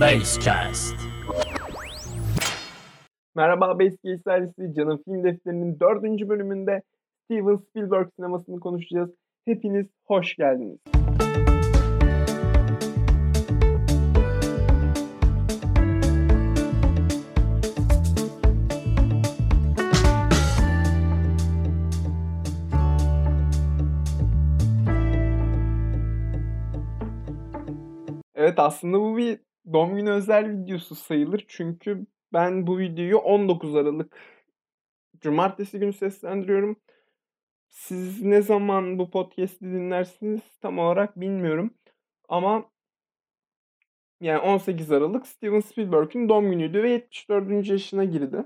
Basecast. Merhaba Basecase serisi Canım Film Defteri'nin dördüncü bölümünde Steven Spielberg sinemasını konuşacağız. Hepiniz hoş geldiniz. Evet aslında bu bir doğum günü özel videosu sayılır. Çünkü ben bu videoyu 19 Aralık Cumartesi günü seslendiriyorum. Siz ne zaman bu podcast'i dinlersiniz tam olarak bilmiyorum. Ama yani 18 Aralık Steven Spielberg'in doğum günüydü ve 74. yaşına girdi.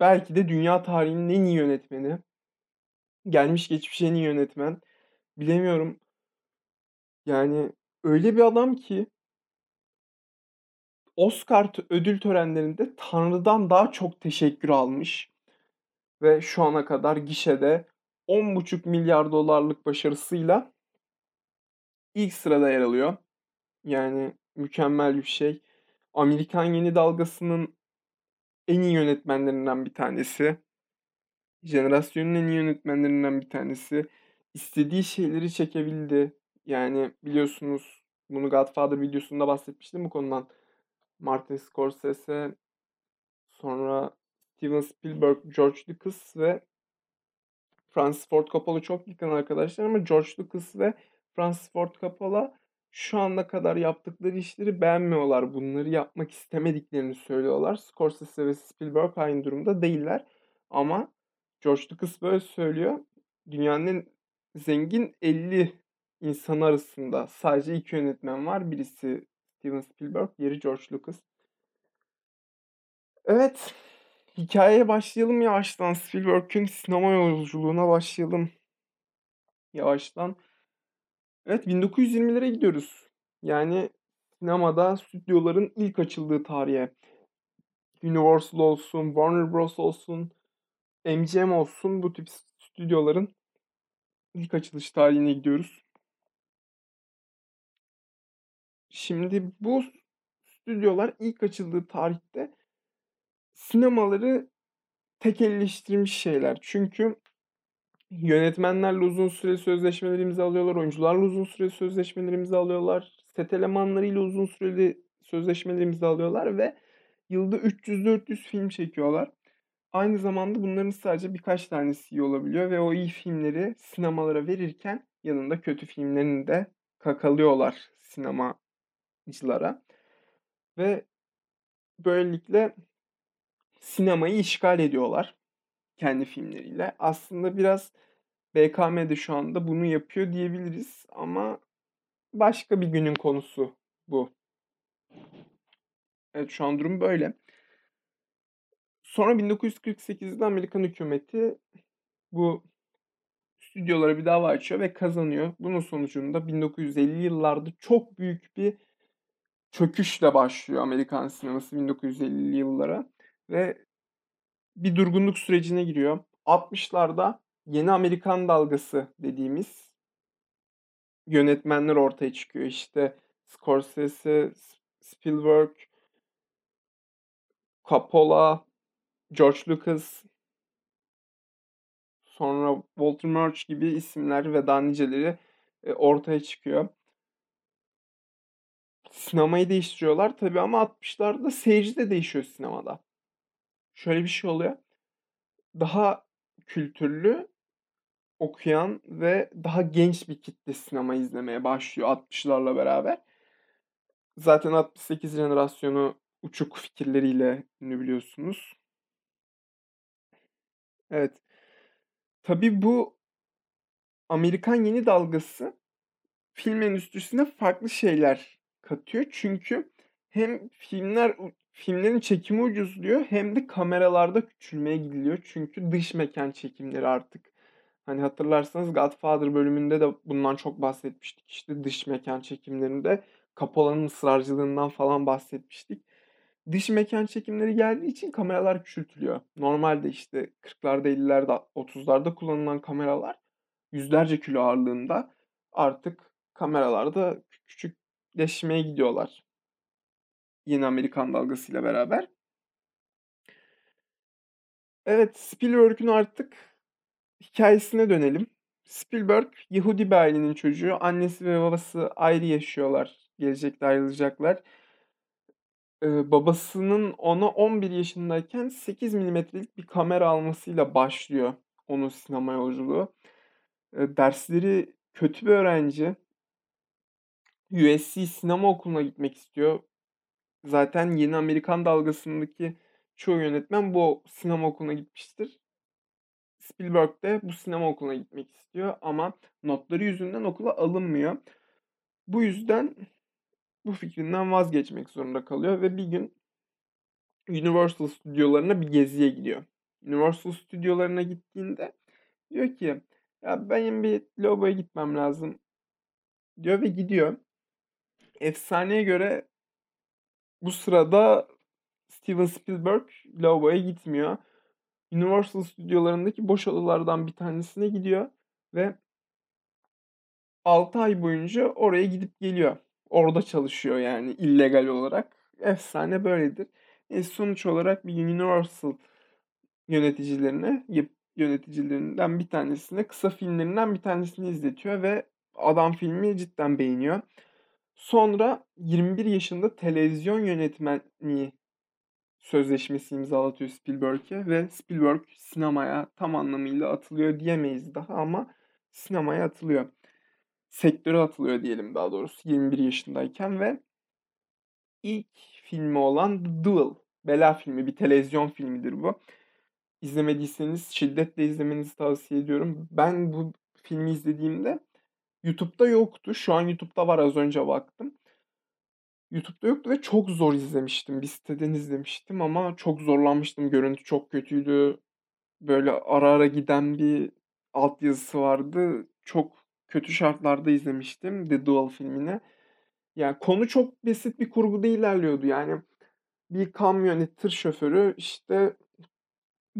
Belki de dünya tarihinin en iyi yönetmeni. Gelmiş geçmiş en iyi yönetmen. Bilemiyorum. Yani öyle bir adam ki Oscar ödül törenlerinde Tanrı'dan daha çok teşekkür almış ve şu ana kadar gişede 10,5 milyar dolarlık başarısıyla ilk sırada yer alıyor. Yani mükemmel bir şey. Amerikan Yeni Dalgası'nın en iyi yönetmenlerinden bir tanesi. Jenerasyonun en iyi yönetmenlerinden bir tanesi. İstediği şeyleri çekebildi. Yani biliyorsunuz bunu Godfather videosunda bahsetmiştim bu konudan. Martin Scorsese, sonra Steven Spielberg, George Lucas ve Francis Ford Coppola çok yakın arkadaşlar ama George Lucas ve Francis Ford Coppola şu ana kadar yaptıkları işleri beğenmiyorlar. Bunları yapmak istemediklerini söylüyorlar. Scorsese ve Spielberg aynı durumda değiller. Ama George Lucas böyle söylüyor. Dünyanın en zengin 50 insanı arasında sadece iki yönetmen var. Birisi Steven Spielberg, diğeri George Lucas. Evet, hikayeye başlayalım yavaştan. Spielberg'ün sinema yolculuğuna başlayalım. Yavaştan. Evet, 1920'lere gidiyoruz. Yani sinemada stüdyoların ilk açıldığı tarihe. Universal olsun, Warner Bros. olsun, MGM olsun bu tip stüdyoların ilk açılış tarihine gidiyoruz. Şimdi bu stüdyolar ilk açıldığı tarihte sinemaları tekelleştirmiş şeyler. Çünkü yönetmenlerle uzun süre sözleşmeler imzalıyorlar, oyuncularla uzun süre sözleşmeler imzalıyorlar, set elemanlarıyla uzun süreli sözleşmeler imzalıyorlar ve yılda 300-400 film çekiyorlar. Aynı zamanda bunların sadece birkaç tanesi iyi olabiliyor ve o iyi filmleri sinemalara verirken yanında kötü filmlerini de kakalıyorlar sinemacılara. Ve böylelikle sinemayı işgal ediyorlar kendi filmleriyle. Aslında biraz BKM de şu anda bunu yapıyor diyebiliriz ama başka bir günün konusu bu. Evet şu an durum böyle. Sonra 1948'de Amerikan hükümeti bu stüdyolara bir dava açıyor ve kazanıyor. Bunun sonucunda 1950 yıllarda çok büyük bir çöküşle başlıyor Amerikan sineması 1950'li yıllara ve bir durgunluk sürecine giriyor. 60'larda yeni Amerikan dalgası dediğimiz yönetmenler ortaya çıkıyor. İşte Scorsese, Spielberg, Coppola, George Lucas, sonra Walter Murch gibi isimler ve daha niceleri e, ortaya çıkıyor. Sinemayı değiştiriyorlar tabii ama 60'larda seyirci de değişiyor sinemada. Şöyle bir şey oluyor. Daha kültürlü, okuyan ve daha genç bir kitle sinema izlemeye başlıyor 60'larla beraber. Zaten 68 jenerasyonu uçuk fikirleriyle ünlü biliyorsunuz. Evet. Tabii bu Amerikan yeni dalgası film endüstrisine farklı şeyler katıyor. Çünkü hem filmler filmlerin çekimi ucuzluyor hem de kameralarda küçülmeye gidiliyor. Çünkü dış mekan çekimleri artık. Hani hatırlarsanız Godfather bölümünde de bundan çok bahsetmiştik. İşte dış mekan çekimlerinde Coppola'nın ısrarcılığından falan bahsetmiştik. Dış mekan çekimleri geldiği için kameralar küçültülüyor. Normalde işte 40'larda, 50'lerde, 30'larda kullanılan kameralar yüzlerce kilo ağırlığında artık kameralarda küçük klasikleşmeye gidiyorlar. Yeni Amerikan dalgasıyla beraber. Evet, Spielberg'ün artık hikayesine dönelim. Spielberg, Yahudi bir ailenin çocuğu. Annesi ve babası ayrı yaşıyorlar. Gelecekte ayrılacaklar. Ee, babasının ona 11 yaşındayken 8 milimetrelik bir kamera almasıyla başlıyor onun sinema yolculuğu. Ee, dersleri kötü bir öğrenci. USC sinema okuluna gitmek istiyor. Zaten yeni Amerikan dalgasındaki çoğu yönetmen bu sinema okuluna gitmiştir. Spielberg de bu sinema okuluna gitmek istiyor ama notları yüzünden okula alınmıyor. Bu yüzden bu fikrinden vazgeçmek zorunda kalıyor ve bir gün Universal stüdyolarına bir geziye gidiyor. Universal stüdyolarına gittiğinde diyor ki ya benim bir lavaboya gitmem lazım diyor ve gidiyor. Efsaneye göre bu sırada Steven Spielberg lavaboya gitmiyor. Universal stüdyolarındaki boş odalardan bir tanesine gidiyor ve 6 ay boyunca oraya gidip geliyor. Orada çalışıyor yani illegal olarak. Efsane böyledir. E sonuç olarak bir Universal yöneticilerine yöneticilerinden bir tanesine kısa filmlerinden bir tanesini izletiyor ve adam filmi cidden beğeniyor. Sonra 21 yaşında televizyon yönetmenliği sözleşmesi imzalatıyor Spielberg'e ve Spielberg sinemaya tam anlamıyla atılıyor diyemeyiz daha ama sinemaya atılıyor. Sektöre atılıyor diyelim daha doğrusu 21 yaşındayken ve ilk filmi olan The Duel, Bela filmi, bir televizyon filmidir bu. İzlemediyseniz şiddetle izlemenizi tavsiye ediyorum. Ben bu filmi izlediğimde YouTube'da yoktu. Şu an YouTube'da var az önce baktım. YouTube'da yoktu ve çok zor izlemiştim. Bir siteden izlemiştim ama çok zorlanmıştım. Görüntü çok kötüydü. Böyle ara ara giden bir altyazısı vardı. Çok kötü şartlarda izlemiştim The Duel filmini. Yani konu çok basit bir kurguda ilerliyordu. Yani bir kamyonet tır şoförü işte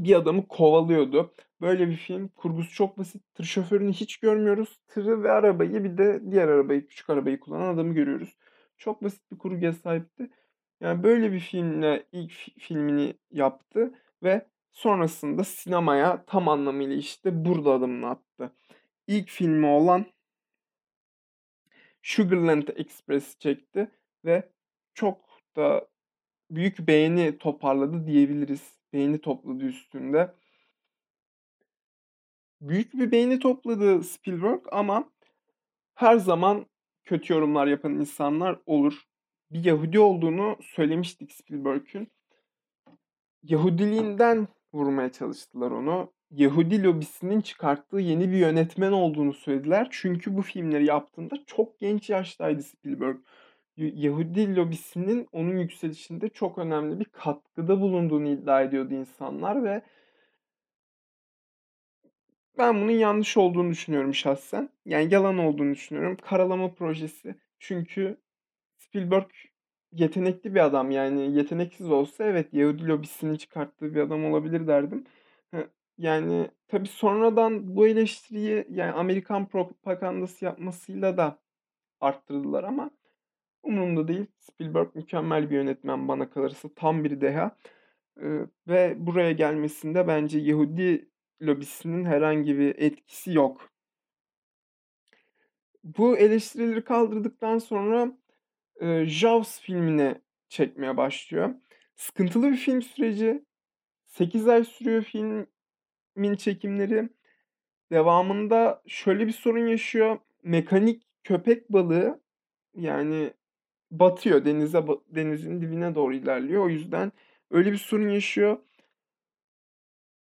bir adamı kovalıyordu. Böyle bir film. Kurgusu çok basit. Tır şoförünü hiç görmüyoruz. Tırı ve arabayı bir de diğer arabayı, küçük arabayı kullanan adamı görüyoruz. Çok basit bir kurguya sahipti. Yani böyle bir filmle ilk filmini yaptı ve sonrasında sinemaya tam anlamıyla işte burada adımını attı. İlk filmi olan Sugarland Express çekti ve çok da büyük beğeni toparladı diyebiliriz. Beğeni topladı üstünde. Büyük bir beğeni topladı Spielberg ama her zaman kötü yorumlar yapan insanlar olur. Bir Yahudi olduğunu söylemiştik Spielberg'ün. Yahudiliğinden vurmaya çalıştılar onu. Yahudi lobisinin çıkarttığı yeni bir yönetmen olduğunu söylediler. Çünkü bu filmleri yaptığında çok genç yaştaydı Spielberg. Yahudi lobisinin onun yükselişinde çok önemli bir katkıda bulunduğunu iddia ediyordu insanlar ve ben bunun yanlış olduğunu düşünüyorum şahsen. Yani yalan olduğunu düşünüyorum. Karalama projesi. Çünkü Spielberg yetenekli bir adam. Yani yeteneksiz olsa evet Yahudi lobisinin çıkarttığı bir adam olabilir derdim. Yani tabii sonradan bu eleştiriyi yani Amerikan propagandası yapmasıyla da arttırdılar ama umurumda değil. Spielberg mükemmel bir yönetmen bana kalırsa. Tam bir deha. Ee, ve buraya gelmesinde bence Yahudi lobisinin herhangi bir etkisi yok. Bu eleştirileri kaldırdıktan sonra e, Jaws filmini çekmeye başlıyor. Sıkıntılı bir film süreci. 8 ay sürüyor filmin çekimleri. Devamında şöyle bir sorun yaşıyor. Mekanik köpek balığı yani batıyor denize denizin dibine doğru ilerliyor. O yüzden öyle bir sorun yaşıyor.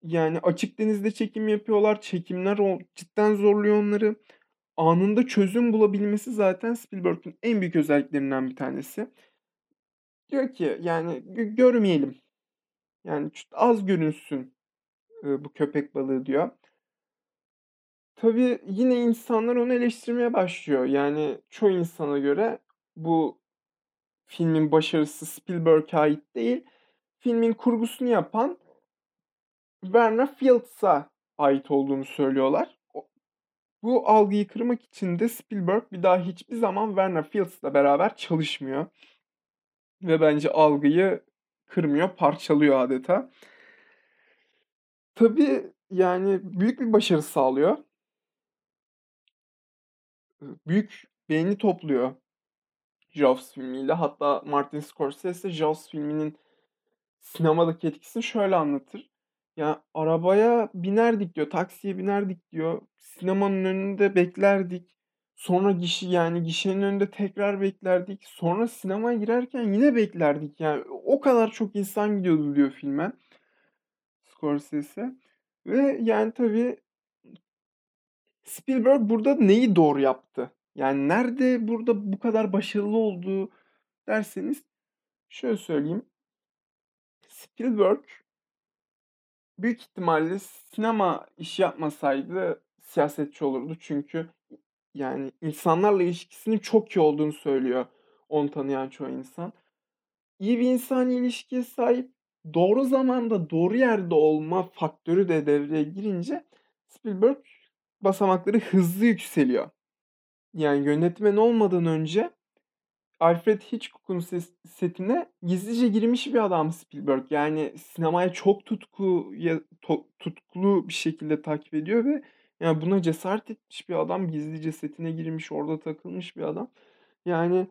Yani açık denizde çekim yapıyorlar. Çekimler cidden zorluyor onları. Anında çözüm bulabilmesi zaten Spielberg'in en büyük özelliklerinden bir tanesi. Diyor ki yani görmeyelim. Yani az görünsün bu köpek balığı diyor. Tabii yine insanlar onu eleştirmeye başlıyor. Yani çoğu insana göre bu filmin başarısı Spielberg'e ait değil. Filmin kurgusunu yapan Werner Fields'a ait olduğunu söylüyorlar. Bu algıyı kırmak için de Spielberg bir daha hiçbir zaman Werner Fields'la beraber çalışmıyor. Ve bence algıyı kırmıyor, parçalıyor adeta. Tabii yani büyük bir başarı sağlıyor. Büyük beğeni topluyor Jaws filmiyle. Hatta Martin Scorsese Jaws filminin sinemadaki etkisini şöyle anlatır. Ya arabaya binerdik diyor, taksiye binerdik diyor. Sinemanın önünde beklerdik. Sonra gişi yani gişenin önünde tekrar beklerdik. Sonra sinemaya girerken yine beklerdik. Yani o kadar çok insan gidiyordu diyor filme. Scorsese. Ve yani tabii Spielberg burada neyi doğru yaptı? Yani nerede burada bu kadar başarılı oldu derseniz şöyle söyleyeyim. Spielberg büyük ihtimalle sinema işi yapmasaydı siyasetçi olurdu. Çünkü yani insanlarla ilişkisinin çok iyi olduğunu söylüyor onu tanıyan çoğu insan. İyi bir insani ilişkiye sahip, doğru zamanda doğru yerde olma faktörü de devreye girince Spielberg basamakları hızlı yükseliyor. Yani yönetmen olmadan önce Alfred Hitchcock'un setine gizlice girmiş bir adam Spielberg. Yani sinemaya çok tutku tutkulu bir şekilde takip ediyor ve yani buna cesaret etmiş bir adam. Gizlice setine girmiş, orada takılmış bir adam. Yani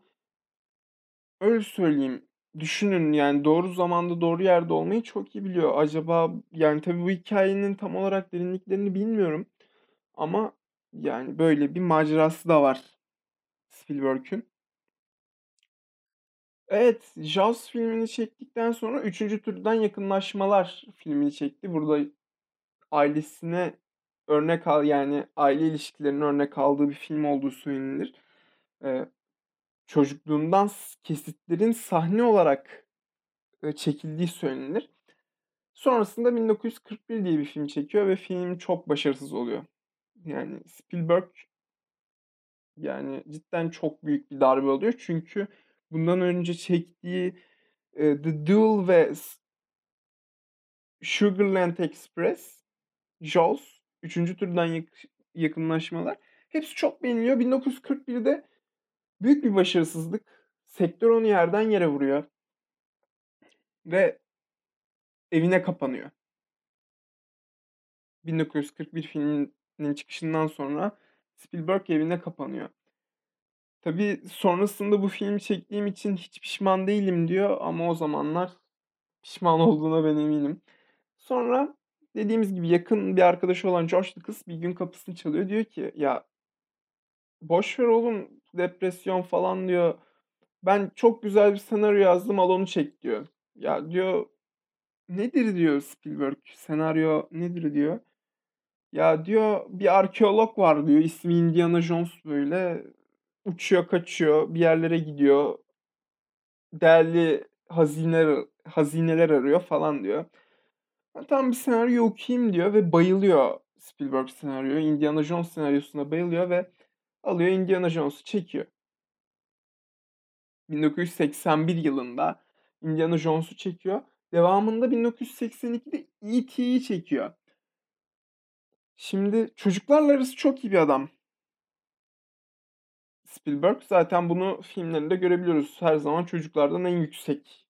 öyle söyleyeyim. Düşünün yani doğru zamanda doğru yerde olmayı çok iyi biliyor. Acaba yani tabii bu hikayenin tam olarak derinliklerini bilmiyorum. Ama yani böyle bir macerası da var Spielberg'ün. Evet, Jaws filmini çektikten sonra Üçüncü Türden Yakınlaşmalar filmini çekti. Burada ailesine örnek al yani aile ilişkilerinin örnek aldığı bir film olduğu söylenir. Ee, çocukluğundan kesitlerin sahne olarak e, çekildiği söylenir. Sonrasında 1941 diye bir film çekiyor ve film çok başarısız oluyor. Yani Spielberg yani cidden çok büyük bir darbe oluyor. Çünkü bundan önce çektiği e, The Duel ve Sugarland Express, Jaws, üçüncü türden yak- yakınlaşmalar hepsi çok beğeniliyor. 1941'de büyük bir başarısızlık. Sektör onu yerden yere vuruyor. Ve evine kapanıyor. 1941 filminin çıkışından sonra Spielberg evine kapanıyor. Tabii sonrasında bu filmi çektiğim için hiç pişman değilim diyor ama o zamanlar pişman olduğuna ben eminim. Sonra dediğimiz gibi yakın bir arkadaşı olan George Lucas bir gün kapısını çalıyor. Diyor ki ya boş ver oğlum depresyon falan diyor. Ben çok güzel bir senaryo yazdım al onu çek diyor. Ya diyor nedir diyor Spielberg senaryo nedir diyor. Ya diyor bir arkeolog var diyor ismi Indiana Jones böyle uçuyor kaçıyor bir yerlere gidiyor. Değerli hazineler, hazineler arıyor falan diyor. Tam bir senaryo okuyayım diyor ve bayılıyor Spielberg senaryoya. Indiana Jones senaryosuna bayılıyor ve alıyor Indiana Jones'u çekiyor. 1981 yılında Indiana Jones'u çekiyor. Devamında 1982'de E.T.'yi çekiyor. Şimdi çocuklarla arası çok iyi bir adam. Spielberg zaten bunu filmlerinde görebiliyoruz. Her zaman çocuklardan en yüksek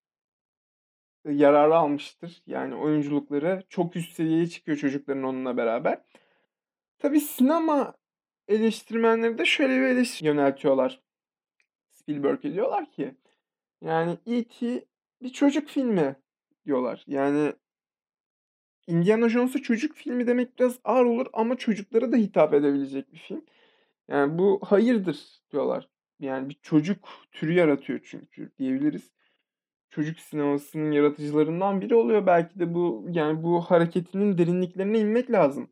yararı almıştır. Yani oyunculukları çok üst seviyeye çıkıyor çocukların onunla beraber. Tabii sinema eleştirmenleri de şöyle bir eleştiri yöneltiyorlar. Spielberg'e diyorlar ki yani E.T. bir çocuk filmi diyorlar. Yani Indiana Jones'u çocuk filmi demek biraz ağır olur ama çocuklara da hitap edebilecek bir film. Yani bu hayırdır diyorlar. Yani bir çocuk türü yaratıyor çünkü diyebiliriz. Çocuk sinemasının yaratıcılarından biri oluyor. Belki de bu yani bu hareketinin derinliklerine inmek lazım.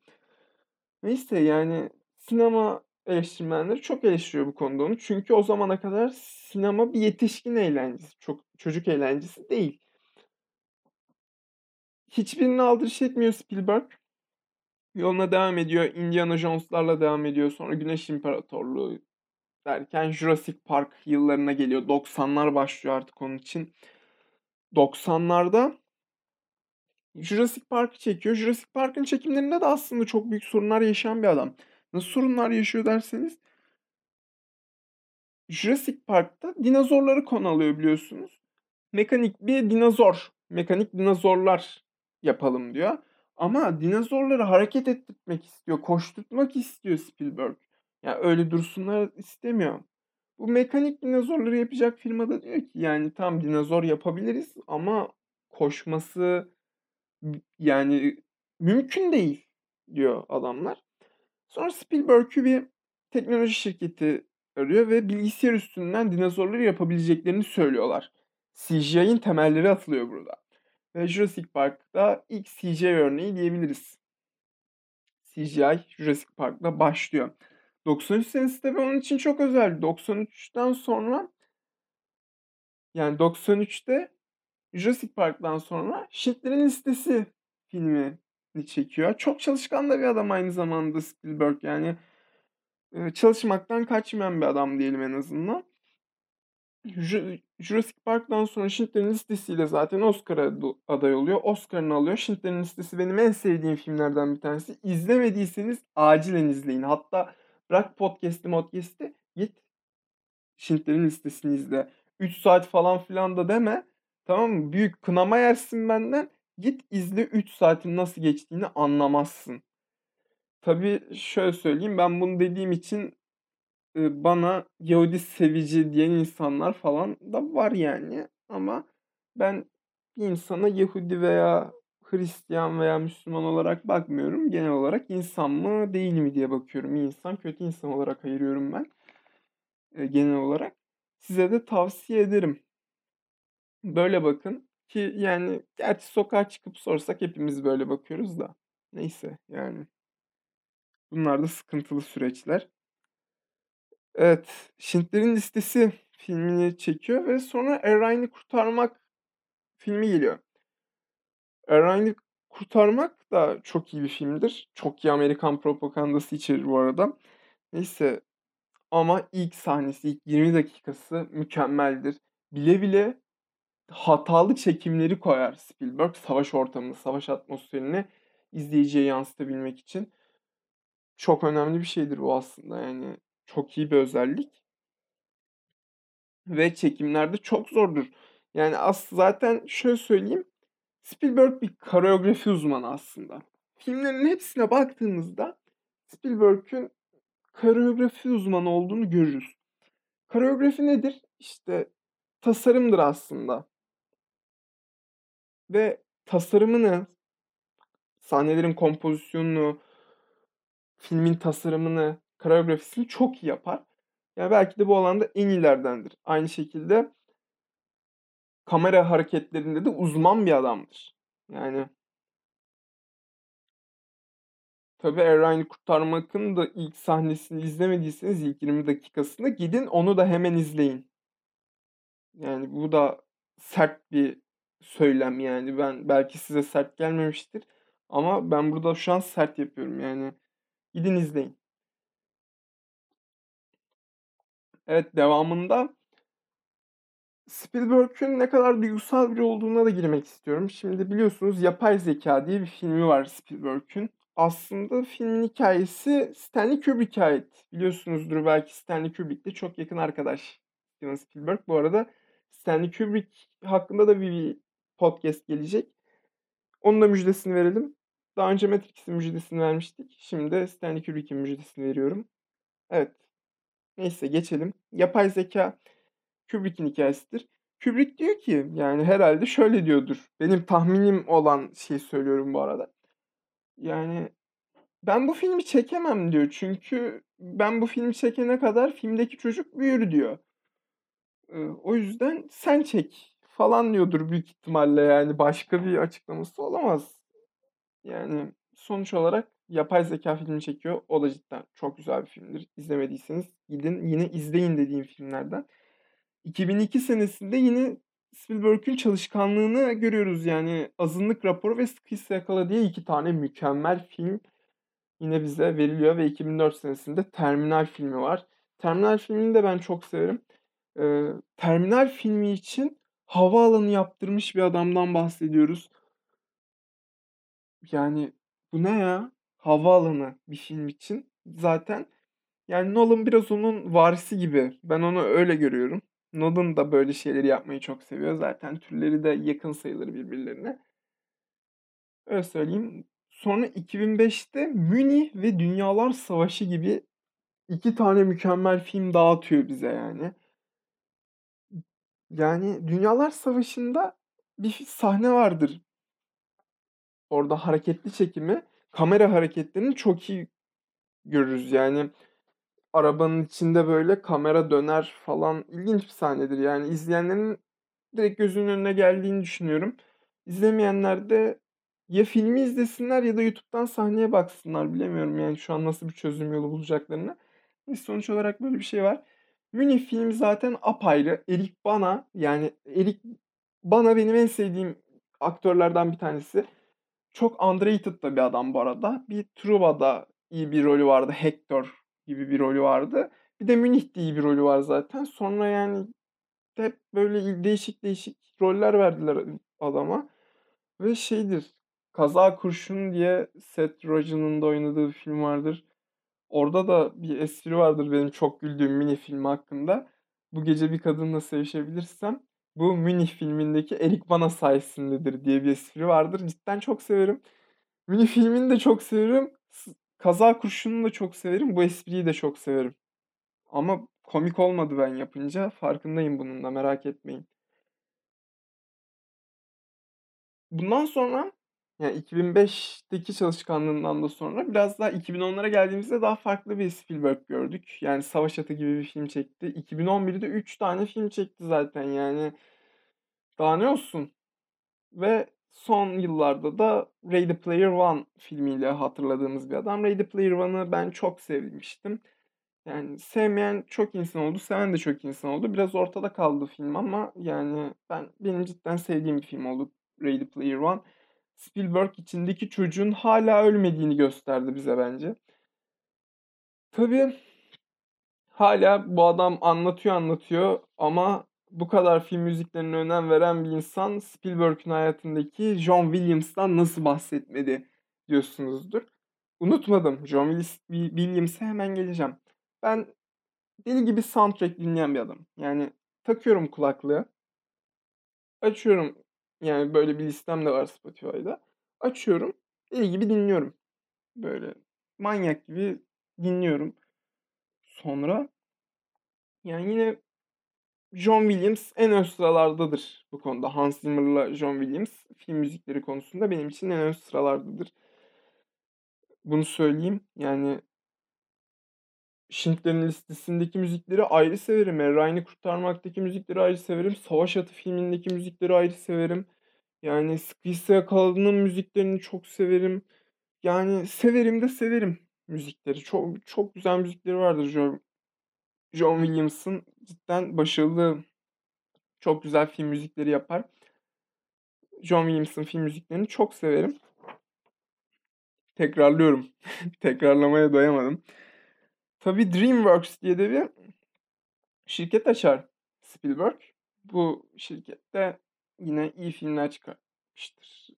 Neyse yani sinema eleştirmenleri çok eleştiriyor bu konuda onu. Çünkü o zamana kadar sinema bir yetişkin eğlencesi. Çok çocuk eğlencesi değil. Hiçbirini aldırış etmiyor Spielberg. Yoluna devam ediyor. Indiana Jones'larla devam ediyor. Sonra Güneş İmparatorluğu derken Jurassic Park yıllarına geliyor. 90'lar başlıyor artık onun için. 90'larda Jurassic Park'ı çekiyor. Jurassic Park'ın çekimlerinde de aslında çok büyük sorunlar yaşayan bir adam. Nasıl sorunlar yaşıyor derseniz Jurassic Park'ta dinozorları konu alıyor biliyorsunuz. Mekanik bir dinozor, mekanik dinozorlar yapalım diyor. Ama dinozorları hareket ettirmek istiyor, koşturtmak istiyor Spielberg. Yani öyle dursunlar istemiyor. Bu mekanik dinozorları yapacak firma da diyor ki yani tam dinozor yapabiliriz ama koşması yani mümkün değil diyor adamlar. Sonra Spielberg'ü bir teknoloji şirketi arıyor ve bilgisayar üstünden dinozorları yapabileceklerini söylüyorlar. CGI'nin temelleri atılıyor burada. Jurassic Park'ta ilk CGI örneği diyebiliriz. CGI Jurassic Park'la başlıyor. 93 senesi tabii onun için çok özel. 93'ten sonra yani 93'te Jurassic Park'tan sonra Schindler'in Listesi filmini çekiyor. Çok çalışkan da bir adam aynı zamanda Spielberg yani çalışmaktan kaçmayan bir adam diyelim en azından. Jurassic Park'tan sonra Schindler'in Listesi'yle zaten Oscar'a aday oluyor. Oscar'ını alıyor. Schindler'in Listesi benim en sevdiğim filmlerden bir tanesi. İzlemediyseniz acilen izleyin. Hatta bırak podcast'i podcast'i git Schindler'in Listesini izle. 3 saat falan filan da deme. Tamam mı? Büyük kınama yersin benden. Git izle 3 saatin nasıl geçtiğini anlamazsın. Tabii şöyle söyleyeyim ben bunu dediğim için bana Yahudi sevici diyen insanlar falan da var yani. Ama ben bir insana Yahudi veya Hristiyan veya Müslüman olarak bakmıyorum. Genel olarak insan mı değil mi diye bakıyorum. İyi insan kötü insan olarak ayırıyorum ben. genel olarak. Size de tavsiye ederim. Böyle bakın ki yani gerçi sokağa çıkıp sorsak hepimiz böyle bakıyoruz da. Neyse yani. Bunlar da sıkıntılı süreçler. Evet, Schindler'in Listesi filmini çekiyor ve sonra Er Kurtarmak filmi geliyor. Er Kurtarmak da çok iyi bir filmdir. Çok iyi Amerikan propagandası içerir bu arada. Neyse ama ilk sahnesi, ilk 20 dakikası mükemmeldir. Bile bile hatalı çekimleri koyar Spielberg savaş ortamını, savaş atmosferini izleyiciye yansıtabilmek için. Çok önemli bir şeydir bu aslında yani çok iyi bir özellik. Ve çekimlerde çok zordur. Yani as zaten şöyle söyleyeyim. Spielberg bir koreografi uzmanı aslında. Filmlerin hepsine baktığımızda Spielberg'ün koreografi uzmanı olduğunu görürüz. Koreografi nedir? İşte tasarımdır aslında. Ve tasarımını, sahnelerin kompozisyonunu, filmin tasarımını, koreografisini çok iyi yapar. Yani belki de bu alanda en iyilerdendir. Aynı şekilde kamera hareketlerinde de uzman bir adamdır. Yani Tabii Erayn'ı kurtarmakın da ilk sahnesini izlemediyseniz ilk 20 dakikasında gidin onu da hemen izleyin. Yani bu da sert bir söylem yani. Ben belki size sert gelmemiştir ama ben burada şu an sert yapıyorum yani. Gidin izleyin. Evet devamında Spielberg'ün ne kadar duygusal biri olduğuna da girmek istiyorum. Şimdi biliyorsunuz Yapay Zeka diye bir filmi var Spielberg'ün. Aslında filmin hikayesi Stanley Kubrick'e ait. Biliyorsunuzdur belki Stanley Kubrick de çok yakın arkadaş Steven Spielberg. Bu arada Stanley Kubrick hakkında da bir podcast gelecek. Onun da müjdesini verelim. Daha önce Matrix'in müjdesini vermiştik. Şimdi Stanley Kubrick'in müjdesini veriyorum. Evet. Neyse geçelim. Yapay zeka Kubrick'in hikayesidir. Kubrick diyor ki yani herhalde şöyle diyordur. Benim tahminim olan şey söylüyorum bu arada. Yani ben bu filmi çekemem diyor. Çünkü ben bu filmi çekene kadar filmdeki çocuk büyür diyor. o yüzden sen çek falan diyordur büyük ihtimalle yani başka bir açıklaması olamaz. Yani sonuç olarak yapay zeka filmi çekiyor. O da cidden çok güzel bir filmdir. İzlemediyseniz gidin yine izleyin dediğim filmlerden. 2002 senesinde yine Spielberg'ün çalışkanlığını görüyoruz. Yani Azınlık Raporu ve Sıkıysa Yakala diye iki tane mükemmel film yine bize veriliyor ve 2004 senesinde Terminal filmi var. Terminal filmini de ben çok severim. Ee, Terminal filmi için havaalanı yaptırmış bir adamdan bahsediyoruz. Yani bu ne ya? Havaalanı bir film için zaten. Yani Nolan biraz onun varisi gibi. Ben onu öyle görüyorum. Nolan da böyle şeyleri yapmayı çok seviyor. Zaten türleri de yakın sayılır birbirlerine. Öyle söyleyeyim. Sonra 2005'te Münih ve Dünyalar Savaşı gibi iki tane mükemmel film dağıtıyor bize yani. Yani Dünyalar Savaşı'nda bir sahne vardır. Orada hareketli çekimi, kamera hareketlerini çok iyi görürüz. Yani arabanın içinde böyle kamera döner falan ilginç bir sahnedir. Yani izleyenlerin direkt gözünün önüne geldiğini düşünüyorum. İzlemeyenler de ya filmi izlesinler ya da YouTube'dan sahneye baksınlar. Bilemiyorum yani şu an nasıl bir çözüm yolu bulacaklarını. Ve sonuç olarak böyle bir şey var. Münih filmi zaten apayrı. Erik Bana yani Erik Bana benim en sevdiğim aktörlerden bir tanesi. Çok underrated da bir adam bu arada. Bir Truva'da iyi bir rolü vardı. Hector gibi bir rolü vardı. Bir de Münih'te iyi bir rolü var zaten. Sonra yani hep böyle değişik değişik roller verdiler adama. Ve şeydir. Kaza Kurşun diye Seth Rogen'ın da oynadığı bir film vardır. Orada da bir espri vardır benim çok güldüğüm mini filmi hakkında. Bu gece bir kadınla sevişebilirsem bu mini filmindeki Erik Bana sayesindedir diye bir espri vardır. Cidden çok severim. Mini filmini de çok severim. Kaza Kurşun'u da çok severim. Bu espriyi de çok severim. Ama komik olmadı ben yapınca. Farkındayım bunun da merak etmeyin. Bundan sonra yani 2005'teki çalışkanlığından da sonra biraz daha 2010'lara geldiğimizde daha farklı bir Spielberg gördük. Yani Savaş Atı gibi bir film çekti. 2011'de 3 tane film çekti zaten yani. Daha ne olsun? Ve son yıllarda da Ready Player One filmiyle hatırladığımız bir adam. Ready Player One'ı ben çok sevmiştim. Yani sevmeyen çok insan oldu, seven de çok insan oldu. Biraz ortada kaldı film ama yani ben benim cidden sevdiğim bir film oldu Ready Player One. Spielberg içindeki çocuğun hala ölmediğini gösterdi bize bence. Tabii hala bu adam anlatıyor anlatıyor ama bu kadar film müziklerine önem veren bir insan Spielberg'ün hayatındaki John Williams'tan nasıl bahsetmedi diyorsunuzdur. Unutmadım. John Williams'e hemen geleceğim. Ben deli gibi soundtrack dinleyen bir adam. Yani takıyorum kulaklığı. Açıyorum. Yani böyle bir listem de var Spotify'da. Açıyorum. Deli gibi dinliyorum. Böyle manyak gibi dinliyorum. Sonra yani yine John Williams en ön sıralardadır bu konuda. Hans Zimmer'la John Williams film müzikleri konusunda benim için en ön sıralardadır. Bunu söyleyeyim. Yani Schindler'in Listesi'ndeki müzikleri ayrı severim. Er Kurtarmak'taki müzikleri ayrı severim. Savaş Atı filmindeki müzikleri ayrı severim. Yani Sıkıysa Yakaladı'nın müziklerini çok severim. Yani severim de severim müzikleri. Çok çok güzel müzikleri vardır John, John Williams'ın. Cidden başarılı, çok güzel film müzikleri yapar. John Williams'ın film müziklerini çok severim. Tekrarlıyorum. Tekrarlamaya doyamadım. Tabii DreamWorks diye de bir şirket açar Spielberg. Bu şirkette yine iyi filmler çıkarmıştır.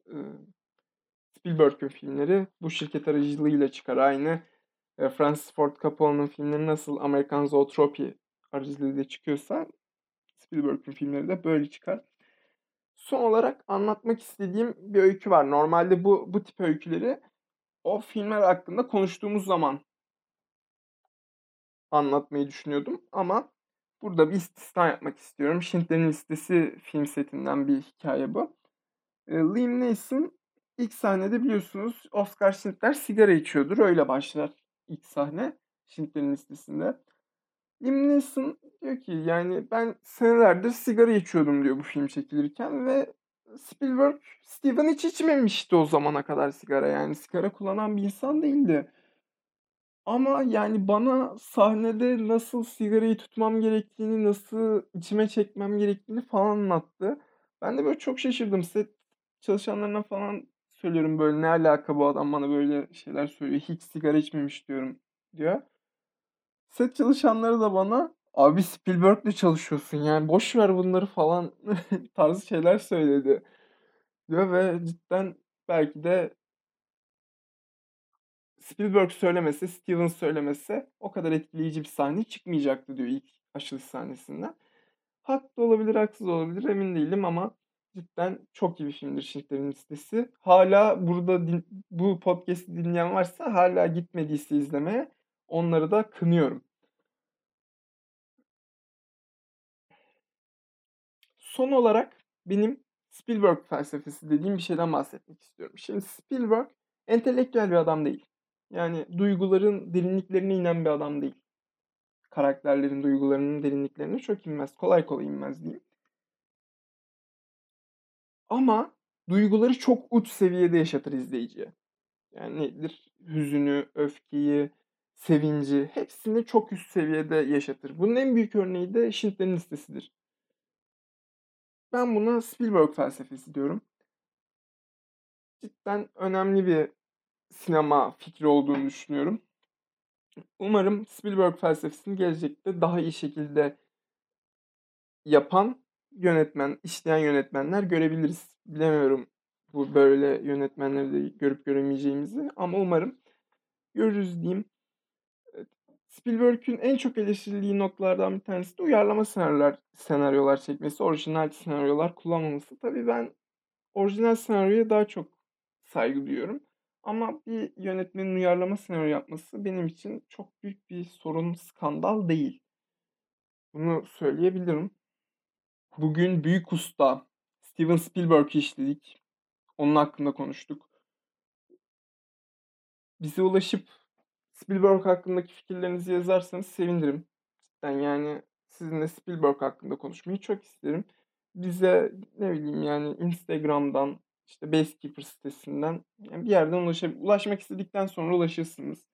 Spielberg'ün filmleri bu şirket aracılığıyla çıkar. Aynı Francis Ford Coppola'nın filmleri nasıl American Zoetrope aracılığıyla çıkıyorsa Spielberg'ün filmleri de böyle çıkar. Son olarak anlatmak istediğim bir öykü var. Normalde bu bu tip öyküleri o filmler hakkında konuştuğumuz zaman anlatmayı düşünüyordum ama burada bir istisna yapmak istiyorum. Schindler'in Listesi film setinden bir hikaye bu. E, Liam Neeson ilk sahnede biliyorsunuz Oscar Schindler sigara içiyordur. Öyle başlar ilk sahne Schindler'in Listesi'nde. Liam Neeson diyor ki yani ben senelerdir sigara içiyordum diyor bu film çekilirken ve Spielberg Steven hiç içmemişti o zamana kadar sigara yani sigara kullanan bir insan değildi. Ama, yani, bana sahnede nasıl sigarayı tutmam gerektiğini, nasıl içime çekmem gerektiğini falan anlattı. Ben de böyle çok şaşırdım. Set çalışanlarına falan söylüyorum böyle, "Ne alaka bu adam bana böyle şeyler söylüyor, hiç sigara içmemiş." diyorum diyor. Set çalışanları da bana, "Abi Spielberg'le çalışıyorsun yani boş ver bunları." falan tarzı şeyler söyledi diyor ve cidden belki de Spielberg söylemese, Stevens söylemese o kadar etkileyici bir sahne çıkmayacaktı diyor ilk açılış sahnesinden. Haklı olabilir, haksız olabilir emin değilim ama cidden çok iyi bir filmdir Schindler'in Listesi. Hala burada din, bu podcast'i dinleyen varsa hala gitmediyse izlemeye onları da kınıyorum. Son olarak benim Spielberg felsefesi dediğim bir şeyden bahsetmek istiyorum. Şimdi Spielberg entelektüel bir adam değil. Yani duyguların derinliklerine inen bir adam değil. Karakterlerin duygularının derinliklerine çok inmez. Kolay kolay inmez diyeyim. Ama duyguları çok uç seviyede yaşatır izleyiciye. Yani nedir? Hüzünü, öfkeyi, sevinci hepsini çok üst seviyede yaşatır. Bunun en büyük örneği de Schindler'in listesidir. Ben buna Spielberg felsefesi diyorum. Cidden önemli bir sinema fikri olduğunu düşünüyorum. Umarım Spielberg felsefesini gelecekte daha iyi şekilde yapan yönetmen, işleyen yönetmenler görebiliriz. Bilemiyorum bu böyle yönetmenleri de görüp göremeyeceğimizi ama umarım görürüz diyeyim. Spielberg'ün en çok eleştirildiği noktalardan bir tanesi de uyarlama senaryolar, senaryolar çekmesi, orijinal senaryolar kullanmaması. Tabii ben orijinal senaryoya daha çok saygı duyuyorum. Ama bir yönetmenin uyarlama senaryo yapması benim için çok büyük bir sorun, skandal değil. Bunu söyleyebilirim. Bugün büyük usta Steven Spielberg'i işledik. Onun hakkında konuştuk. Bize ulaşıp Spielberg hakkındaki fikirlerinizi yazarsanız sevinirim. Cidden yani sizinle Spielberg hakkında konuşmayı çok isterim. Bize ne bileyim yani Instagram'dan işte Basekeeper sitesinden yani bir yerden ulaşab ulaşmak istedikten sonra ulaşırsınız.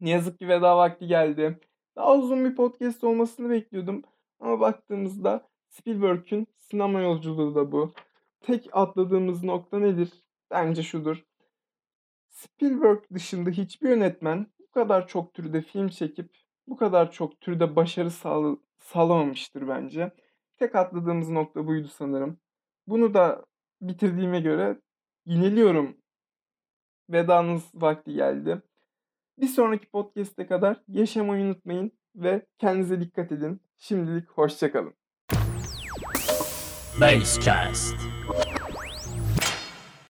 Ne yazık ki veda vakti geldi. Daha uzun bir podcast olmasını bekliyordum. Ama baktığımızda Spielberg'ün sinema yolculuğu da bu. Tek atladığımız nokta nedir? Bence şudur. Spielberg dışında hiçbir yönetmen bu kadar çok türde film çekip bu kadar çok türde başarı sağ sağlamamıştır bence. Tek atladığımız nokta buydu sanırım. Bunu da bitirdiğime göre yeniliyorum. Vedanız vakti geldi. Bir sonraki podcast'e kadar yaşamayı unutmayın ve kendinize dikkat edin. Şimdilik hoşçakalın. Basecast.